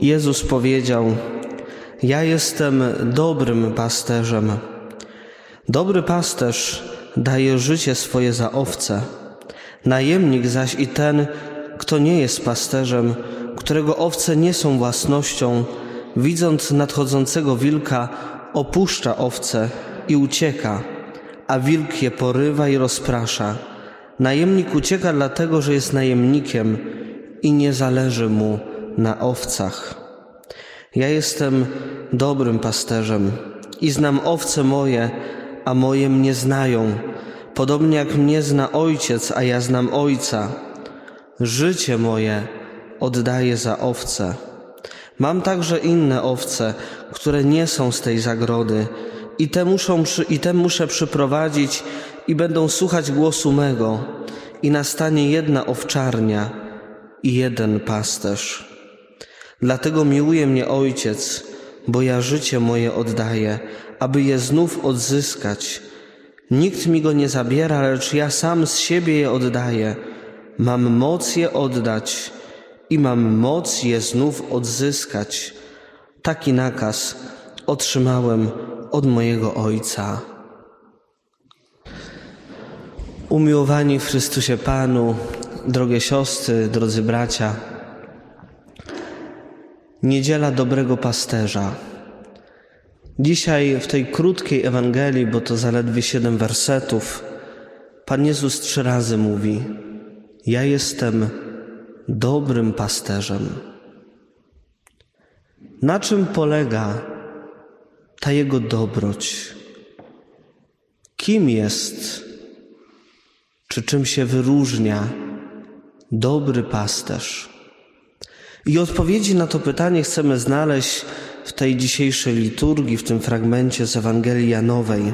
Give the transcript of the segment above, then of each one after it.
Jezus powiedział: Ja jestem dobrym pasterzem. Dobry pasterz daje życie swoje za owce. Najemnik zaś i ten, kto nie jest pasterzem, którego owce nie są własnością, widząc nadchodzącego wilka, opuszcza owce i ucieka, a wilk je porywa i rozprasza. Najemnik ucieka dlatego, że jest najemnikiem i nie zależy mu na owcach. Ja jestem dobrym pasterzem i znam owce moje, a moje mnie znają, podobnie jak mnie zna ojciec, a ja znam ojca. Życie moje oddaję za owce. Mam także inne owce, które nie są z tej zagrody, i te, muszą, i te muszę przyprowadzić, i będą słuchać głosu mego, i nastanie jedna owczarnia i jeden pasterz. Dlatego miłuje mnie Ojciec, bo ja życie moje oddaję, aby je znów odzyskać. Nikt mi go nie zabiera, lecz ja sam z siebie je oddaję. Mam moc je oddać i mam moc je znów odzyskać. Taki nakaz otrzymałem od mojego Ojca. Umiłowani w Chrystusie Panu, drogie siostry, drodzy bracia, Niedziela Dobrego Pasterza. Dzisiaj w tej krótkiej Ewangelii, bo to zaledwie siedem wersetów, Pan Jezus trzy razy mówi: Ja jestem dobrym pasterzem. Na czym polega ta Jego dobroć? Kim jest, czy czym się wyróżnia dobry pasterz? I odpowiedzi na to pytanie chcemy znaleźć w tej dzisiejszej liturgii, w tym fragmencie z Ewangelii Janowej.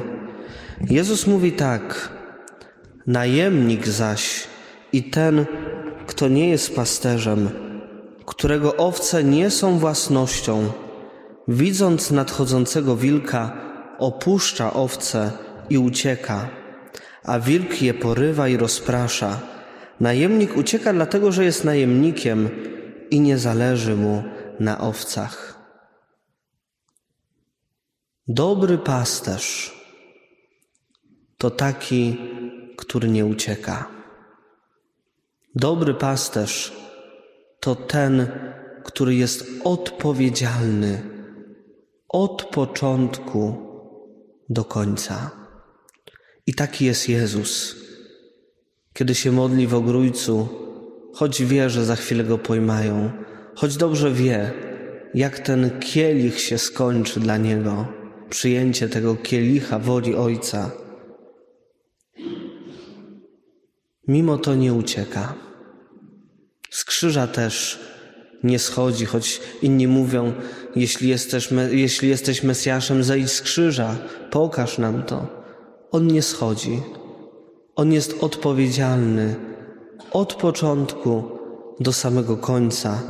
Jezus mówi tak: Najemnik zaś i ten, kto nie jest pasterzem, którego owce nie są własnością, widząc nadchodzącego wilka, opuszcza owce i ucieka, a wilk je porywa i rozprasza. Najemnik ucieka dlatego, że jest najemnikiem i nie zależy mu na owcach. Dobry pasterz to taki, który nie ucieka. Dobry pasterz to ten, który jest odpowiedzialny od początku do końca. I taki jest Jezus. Kiedy się modli w ogrójcu, choć wie, że za chwilę go pojmają, choć dobrze wie, jak ten kielich się skończy dla niego, przyjęcie tego kielicha woli Ojca. Mimo to nie ucieka. Z krzyża też nie schodzi, choć inni mówią, jeśli jesteś, jeśli jesteś Mesjaszem, zejdź z krzyża, pokaż nam to. On nie schodzi. On jest odpowiedzialny od początku do samego końca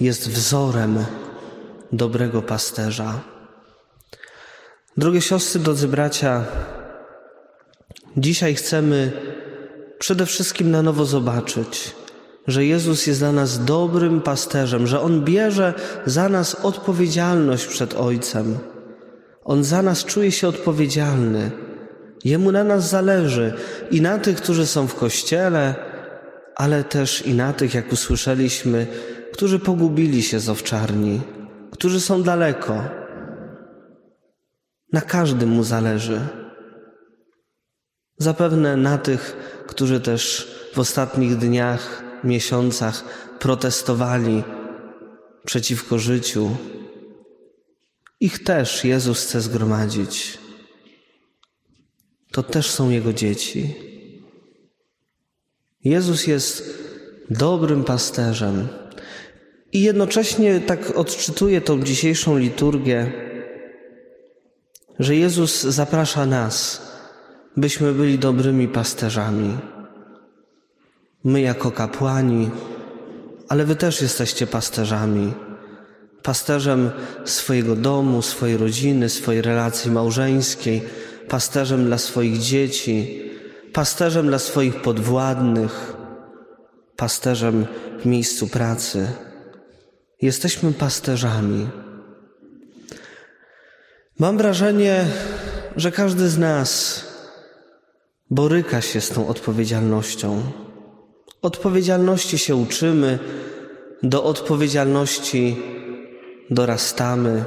jest wzorem dobrego pasterza. Drogie siostry, drodzy bracia, dzisiaj chcemy przede wszystkim na nowo zobaczyć, że Jezus jest dla nas dobrym pasterzem, że On bierze za nas odpowiedzialność przed Ojcem. On za nas czuje się odpowiedzialny. Jemu na nas zależy i na tych, którzy są w kościele, ale też i na tych, jak usłyszeliśmy, którzy pogubili się z owczarni, którzy są daleko. Na każdym mu zależy. Zapewne na tych, którzy też w ostatnich dniach, miesiącach protestowali przeciwko życiu. Ich też Jezus chce zgromadzić. To też są Jego dzieci. Jezus jest dobrym pasterzem. I jednocześnie tak odczytuję tą dzisiejszą liturgię, że Jezus zaprasza nas, byśmy byli dobrymi pasterzami. My jako kapłani, ale wy też jesteście pasterzami. Pasterzem swojego domu, swojej rodziny, swojej relacji małżeńskiej, pasterzem dla swoich dzieci, pasterzem dla swoich podwładnych, pasterzem w miejscu pracy. Jesteśmy pasterzami. Mam wrażenie, że każdy z nas boryka się z tą odpowiedzialnością. Odpowiedzialności się uczymy, do odpowiedzialności dorastamy.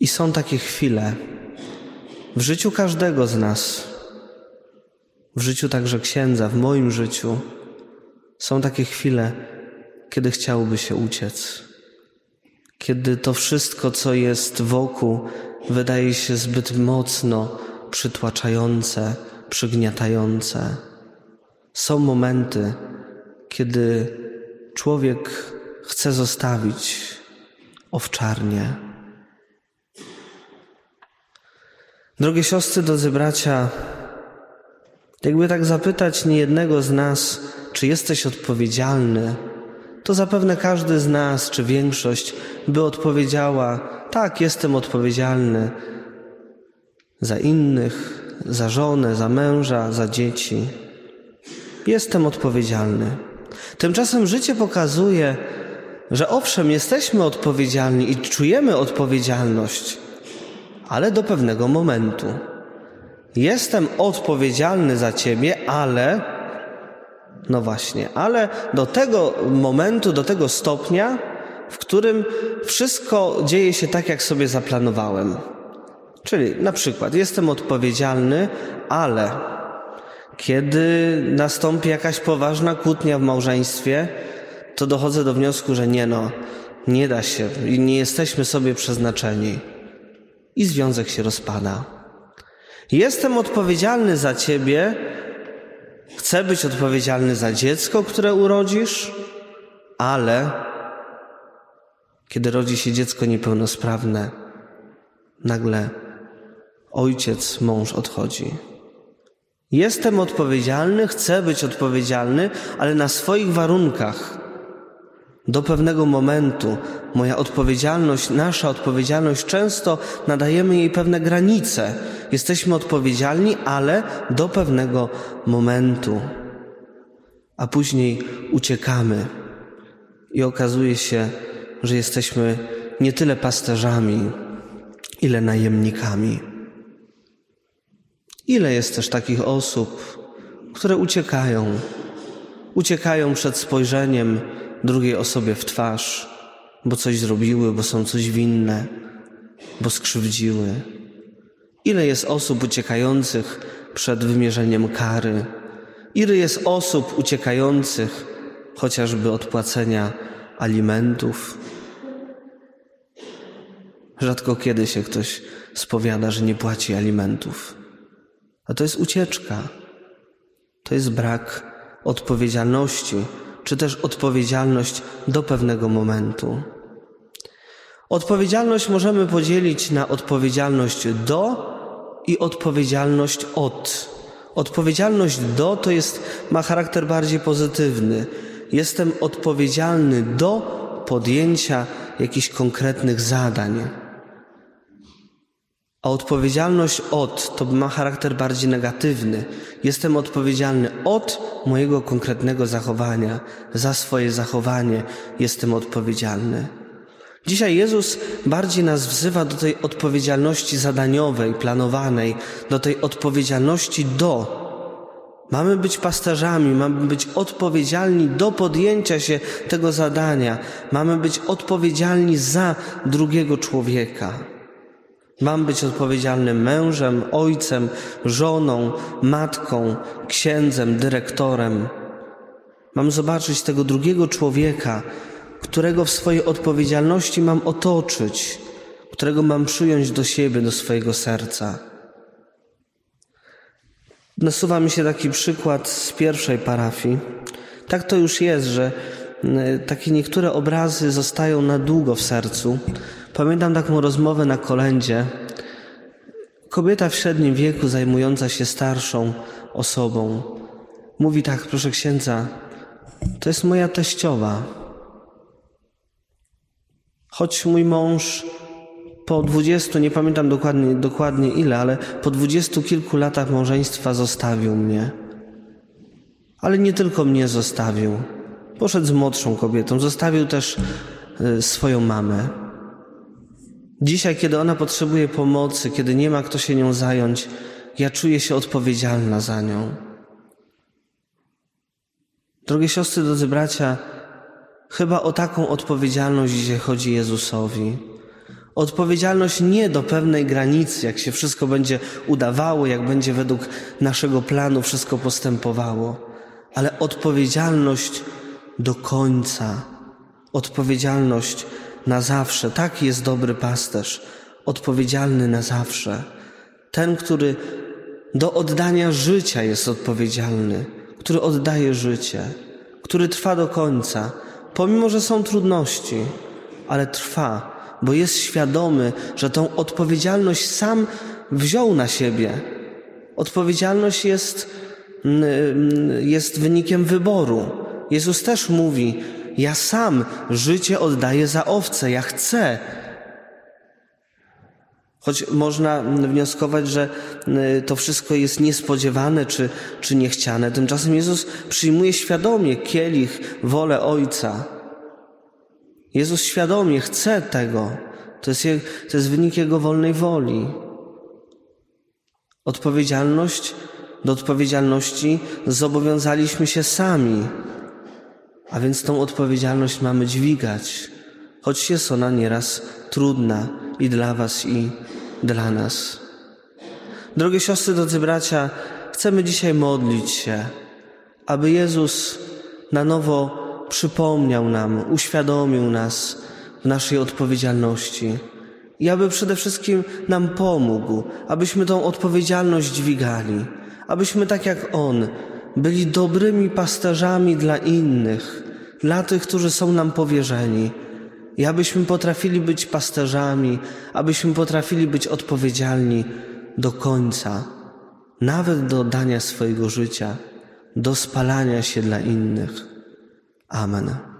I są takie chwile w życiu każdego z nas, w życiu także księdza, w moim życiu, są takie chwile, kiedy chciałoby się uciec, kiedy to wszystko, co jest wokół, wydaje się zbyt mocno przytłaczające, przygniatające. Są momenty, kiedy człowiek chce zostawić owczarnię. Drogie siostry, drodzy bracia, jakby tak zapytać niejednego z nas, czy jesteś odpowiedzialny, to zapewne każdy z nas, czy większość, by odpowiedziała: Tak, jestem odpowiedzialny za innych, za żonę, za męża, za dzieci. Jestem odpowiedzialny. Tymczasem życie pokazuje, że owszem, jesteśmy odpowiedzialni i czujemy odpowiedzialność, ale do pewnego momentu. Jestem odpowiedzialny za ciebie, ale, no właśnie, ale do tego momentu, do tego stopnia, w którym wszystko dzieje się tak, jak sobie zaplanowałem. Czyli na przykład jestem odpowiedzialny, ale kiedy nastąpi jakaś poważna kłótnia w małżeństwie, to dochodzę do wniosku, że nie no, nie da się nie jesteśmy sobie przeznaczeni. I związek się rozpada. Jestem odpowiedzialny za ciebie, chcę być odpowiedzialny za dziecko, które urodzisz, ale kiedy rodzi się dziecko niepełnosprawne, nagle ojciec, mąż odchodzi. Jestem odpowiedzialny, chcę być odpowiedzialny, ale na swoich warunkach. Do pewnego momentu moja odpowiedzialność, nasza odpowiedzialność, często nadajemy jej pewne granice. Jesteśmy odpowiedzialni, ale do pewnego momentu. A później uciekamy i okazuje się, że jesteśmy nie tyle pasterzami, ile najemnikami. Ile jest też takich osób, które uciekają, uciekają przed spojrzeniem drugiej osobie w twarz, bo coś zrobiły, bo są coś winne, bo skrzywdziły. Ile jest osób uciekających przed wymierzeniem kary? Ile jest osób uciekających chociażby od płacenia alimentów? Rzadko kiedy się ktoś spowiada, że nie płaci alimentów. A to jest ucieczka. To jest brak odpowiedzialności, czy też odpowiedzialność do pewnego momentu. Odpowiedzialność możemy podzielić na odpowiedzialność do i odpowiedzialność od. Odpowiedzialność do to jest, ma charakter bardziej pozytywny. Jestem odpowiedzialny do podjęcia jakichś konkretnych zadań. A odpowiedzialność od to ma charakter bardziej negatywny. Jestem odpowiedzialny od mojego konkretnego zachowania. Za swoje zachowanie jestem odpowiedzialny. Dzisiaj Jezus bardziej nas wzywa do tej odpowiedzialności zadaniowej, planowanej, do tej odpowiedzialności do. Mamy być pasterzami, mamy być odpowiedzialni do podjęcia się tego zadania, mamy być odpowiedzialni za drugiego człowieka. Mam być odpowiedzialnym mężem, ojcem, żoną, matką, księdzem, dyrektorem. Mam zobaczyć tego drugiego człowieka, którego w swojej odpowiedzialności mam otoczyć, którego mam przyjąć do siebie, do swojego serca. Nasuwa mi się taki przykład z pierwszej parafii. Tak to już jest, że takie niektóre obrazy zostają na długo w sercu. Pamiętam taką rozmowę na kolędzie. Kobieta w średnim wieku, zajmująca się starszą osobą, mówi tak, proszę księdza, to jest moja teściowa. Choć mój mąż po dwudziestu, nie pamiętam dokładnie, dokładnie ile, ale po dwudziestu kilku latach małżeństwa zostawił mnie. Ale nie tylko mnie zostawił. Poszedł z młodszą kobietą, zostawił też y, swoją mamę. Dzisiaj, kiedy ona potrzebuje pomocy, kiedy nie ma kto się nią zająć, ja czuję się odpowiedzialna za nią. Drogie siostry, drodzy bracia, chyba o taką odpowiedzialność dzisiaj chodzi Jezusowi. Odpowiedzialność nie do pewnej granicy, jak się wszystko będzie udawało, jak będzie według naszego planu wszystko postępowało, ale odpowiedzialność do końca. Odpowiedzialność na zawsze. Taki jest dobry pasterz, odpowiedzialny na zawsze. Ten, który do oddania życia jest odpowiedzialny, który oddaje życie, który trwa do końca, pomimo że są trudności, ale trwa, bo jest świadomy, że tą odpowiedzialność sam wziął na siebie. Odpowiedzialność jest, jest wynikiem wyboru. Jezus też mówi: Ja sam życie oddaję za owce, ja chcę. Choć można wnioskować, że y, to wszystko jest niespodziewane czy, czy niechciane, tymczasem Jezus przyjmuje świadomie kielich, wolę Ojca. Jezus świadomie chce tego. To jest, to jest wynik Jego wolnej woli. Odpowiedzialność, do odpowiedzialności zobowiązaliśmy się sami. A więc tą odpowiedzialność mamy dźwigać, choć jest ona nieraz trudna i dla Was, i dla nas. Drogie siostry, drodzy bracia, chcemy dzisiaj modlić się, aby Jezus na nowo przypomniał nam, uświadomił nas w naszej odpowiedzialności i aby przede wszystkim nam pomógł, abyśmy tą odpowiedzialność dźwigali, abyśmy tak jak On byli dobrymi pasterzami dla innych, dla tych, którzy są nam powierzeni. I abyśmy potrafili być pasterzami, abyśmy potrafili być odpowiedzialni do końca, nawet do dania swojego życia, do spalania się dla innych. Amen.